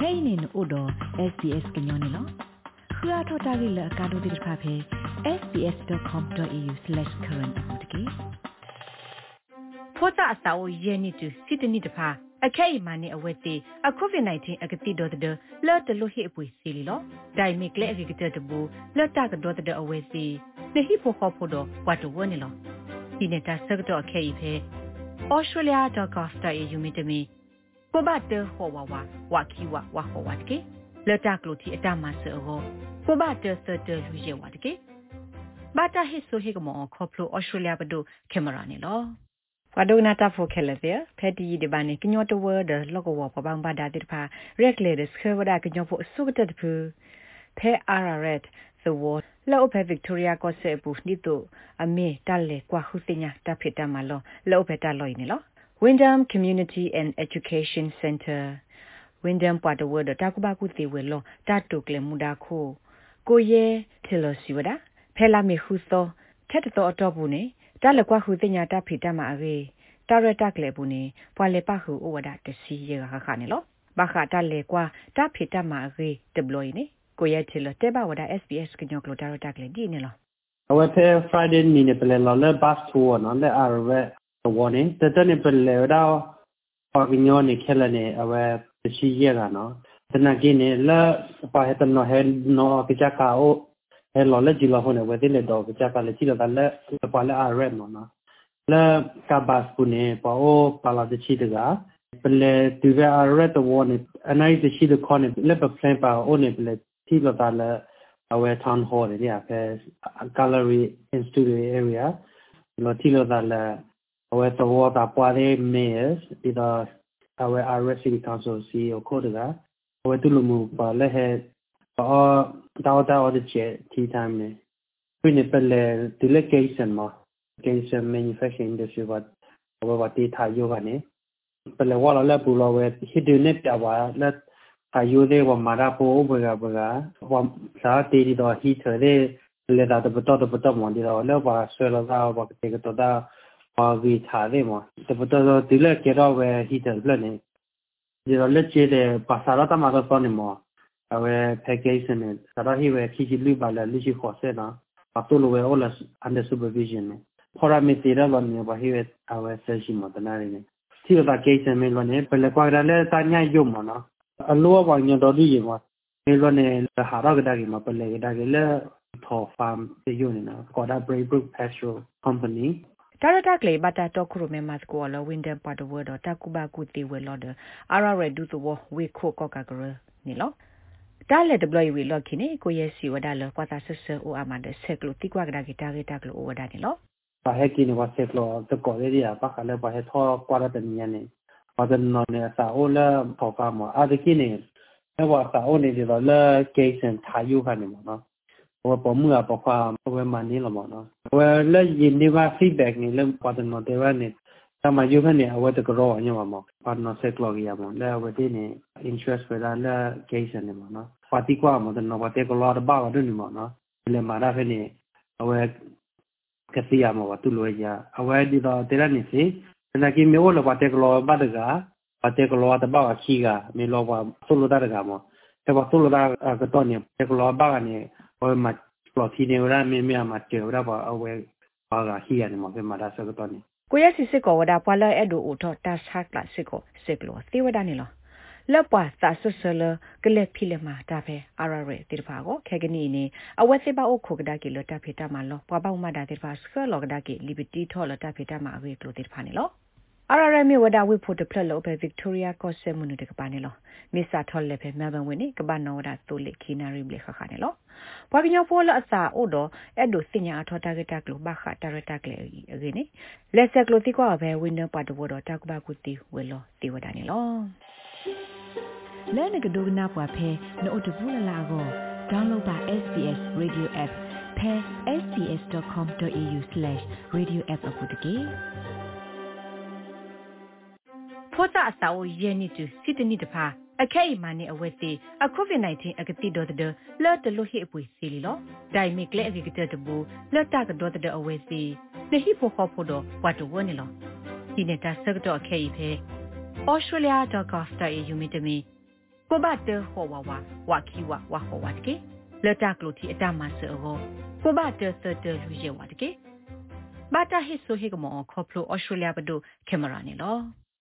kainin odo sbs gnyone lo khua thota gi la ka do dir pha phe sbs.com.au/current apotki ဖောတာအစာအိုရဲနေတူစစ်တနိတဖာအခဲအမနဲ့အဝက်တီအကိုဗစ် -19 အကတိတော်တဲ့လော်တလို့ဟိအပွေစီလီလောဒိုင်မီကလေအကကတဲ့ဘူလော်တာကတော့တဲ့အဝက်စီနေဟိဖို့ခေါ်ဖို့တော့ဝတ်တော်ဝနေလောဒီနေတာစကတော့အခဲဤဖဲ australia.gov.au မြင့်တမီ ကိုဘတ်တဟောဝဝဝါခီဝဝဟောဝတ်ကေလော်တာကလို့တီအတမဆောကိုဘတ်တစတလူရဲဝတ်ကေဘာတာဟိဆိုဟိကမောခေါပလို australia ဘဒိုကင်မရာနေလောဝဒုနာတာဖိုခဲလေတဲ့ဖက်တီဒီဘာနေကညောတဝဒလောကဝပပန်းဘာဒါတိဖာရက်လေဒစခဝဒါကညောဖို့စုကတတဖူဖဲအာရရက်သဝလောဖဲဗစ်တိုးရီယာကိုဆေပူနီတိုအမေတက်လေကွာခုစညာတဖိတမလောလောဖဲတလော်နေလော Wyndham Community and Education Center Wyndham ပွားတဝဒတာကုဘကုတေဝဲလောတတုကလေမူဒါခိုကိုရဲထေလစီဝဒါဖဲလာမီခုသောထက်တော်တော့ဘူးနေတလကွာခုတင်ညာတဖိတမအေတာရတကလေဘူးနေပွာလေပခုဩဝဒတစီရခခနေလောဘခတလေကွာတဖိတမအေဒဘလိုနေကိုရဲ့ချီလတဲဘဝဒ SBS ကညောကလိုတာရတကလေဒီနေလောအဝဲဖဲ Friday နီနေပလေလောလဲ bus tour နော်လဲအာရဝဲ warning တတနေပလေတော့အကညောနေခဲလနေအဝဲတစီရကနော်တနကိနေလာပါဟတနော်ဟဲနော်ကကြကာအိုအဲလော်လက်ကြီးလော်ဟိုနေဝဲတဲ့တော့ကြကလည်းချီတော့လည်းပါလဲအားရက်နော်လဲကဘတ်ကုနေပေါ်ပါလာတဲ့ချီတကပလေတူရအားရက်တော့ဝနေအနိုင်တချီတဲ့ခေါနေလက်ပပလန်ပါအိုနေပလေချီတော့တာလဲအဝဲ town hall ရရဖဲ gallery in studio area လော်ချီတော့တာလဲ အဝဲတော့တာပွားတဲ့ mayors ဒီတော့အဝဲ RS City Council CEO ခေါ်တကအဝဲတူလူမှုပါလဲဟဲ့အော်တောက်တောက်တဲ့ချက်တီတိုင်းနေပြနေပလေ delegation မှာ delegation manufacturing industry ဘာဘာဘာတီထားယောကနေပလေဝါလာပူလောဝဲဟိဒနေပြပါလက်အယူသေးဝမာရာပိုဘဂဘဂဝသာတီဒီတော့ဟီထရဲလေတာတပတော့တပတော့မွန်ဒီတော့လောပါဆွဲလာတော့ဘာတေက တော့ဒါဘာဝီထားတယ်မတပတော့ဒီလက်ကြတော့ဝဲဟီထလက်နေဒီတော့လက်ကျတဲ့ပါစာရတမှာတော့နေမောအဝဲ package နဲ့စတော့ဟိဝဲခီချီလူပါလာလူရှိခေါ်ဆက်နော်ပတ်တူလိုဝဲ all under supervision နဲ့ဖော်ရမီတီရလောနေပါဟိဝဲအဝဲဆက်ရှိမတနာရင်းနဲ့စီရတာ case နဲ့လောနေပလက်ကွာရလဲစာညာယုံမနော်အလောဝညတော်ဒီရမမေလောနေဟာရကဒါကီမပလေကဒါကလဲထော်ဖမ်တေယုံနေနော်ခေါ်တာ Brave Brook Pastoral Company တာရတာကလေဘတာတော့ခရမေမတ်ကိုလဝင်းဒမ်ပတ်ဝဒတာကူဘာကူတီဝဲလော်ဒအာရရဒူတိုဝေခိုကောကကရနီလောတားလက်ဒပလိုယဝီလော့ခိနေကိုရဲ့စီဝဒါလောကွာတာဆဆအိုအမန်ဒဆက်ကလိုတိကွာကဒါဂီတာဂီတာကလိုဝဒါနေလောပါဟဲကိနေဝါဆက်လောတကောလေရီယာပါခလဲပါဟဲထောကွာရတနီယနေဝဒနော်နေစာအိုလာဖောဖာမအာဒကိနေအဲဝါစာအိုနေဒီတော့လဲကေဆန်ထာယူခနေမနော် ဝပမှုအပဖာဝဲမနီလမနော်ဝဲလဲယင်းဒီဝါ feedback နေလဲဝဒနော်တေဝနေ sama yo khane awa de gro anya ma mo partner set lo ya mo la wa de ne interest we la la case ne mo no pa ti kwa mo de no wa te ko lo da ba wa de ni mo no le ma da fe ne awa ka ti ya mo wa tu lo ya awa di da te la ni si na ki me wo lo wa te ko lo ba de ga wa te ko lo da ba wa ki ga me lo wa tu lo da ga mo te wa tu lo da ka to ne te ko lo ba ga ne wa ma lo ti ne wa me me ma te wa ba awa ba ga hi ya ne mo fe ma da so ka to ne ကိုရစီစစ်ကောဝဒါပွာလအဲ့ဒိုအိုထောတာဆာကလာစစ်ကောစစ်ကလောသေဝဒနေလောလက်ပွာသာဆွဆလကလက်ဖိလမာတာဖဲအာရရဲတိတဖာကိုခဲကနီနေအဝက်စစ်ပါအိုခုကဒါကီလတာဖေတာမလောပွာပေါမဒါတိတဖာစကလောကဒါကီလီဘီတီထောလတာဖေတာမအဝေကလိုတိတဖာနေလော အာရရဲမြေဝဒါဝိဖို့တဖလက်လောပဲဗစ်တိုးရီယာကော့ဆဲမွနုတကပါနေလောမစ္စတာထော်လက်ဖဲမဲဘန်ဝင်နေကဘာနောဝဒါတိုလီခီနာရီဘလခခနေလောဘွာကညောဖိုလအစာအိုတော့အဲ့ဒိုစညာအထောတာကတာကလိုဘခတာရတာကလေအကင်းနေလက်ဆက်ကလိုတိကွာပဲဝင်းနပတ်တော့တာကဘာကူတီဝဲလောတီဝဒနေလောလဲနကဒိုနာပွားဖဲနို့တဘူးလာလာကို download ပါ SBS radio app ဖဲ sbs.com.au/radioapp အပုတ်တကေ ဖောတာအစာအိုရဲနေတူစစ်တနိတဖာအခဲအမာနေအဝက်တီအကိုဗစ် -19 အကတိတော်တဲ့လော်တလို့ဟိအပွေစီလီလောဒိုင်မီကလေအကကတဲ့ဘူလော်တာကတော့တဲ့အဝက်စီနေဟိဖို့ခေါ်ဖို့တော့ဝတ်တော်ဝနေလောဒီနေတာဆက်တော့အခဲဤဖဲ australia.gov.au မြင့်တမီကိုဘတဲဟောဝါဝါဝါခီဝါဝါဟောဝါတကေလက်တကလို့တီအတမဆောကိုဘတဲသတဲလူရဲဝါတကေဘာတာဟစ်ဆိုဟေကမောခေါပလိုအော်စတြေးလျဘဒိုကင်မရာနေလော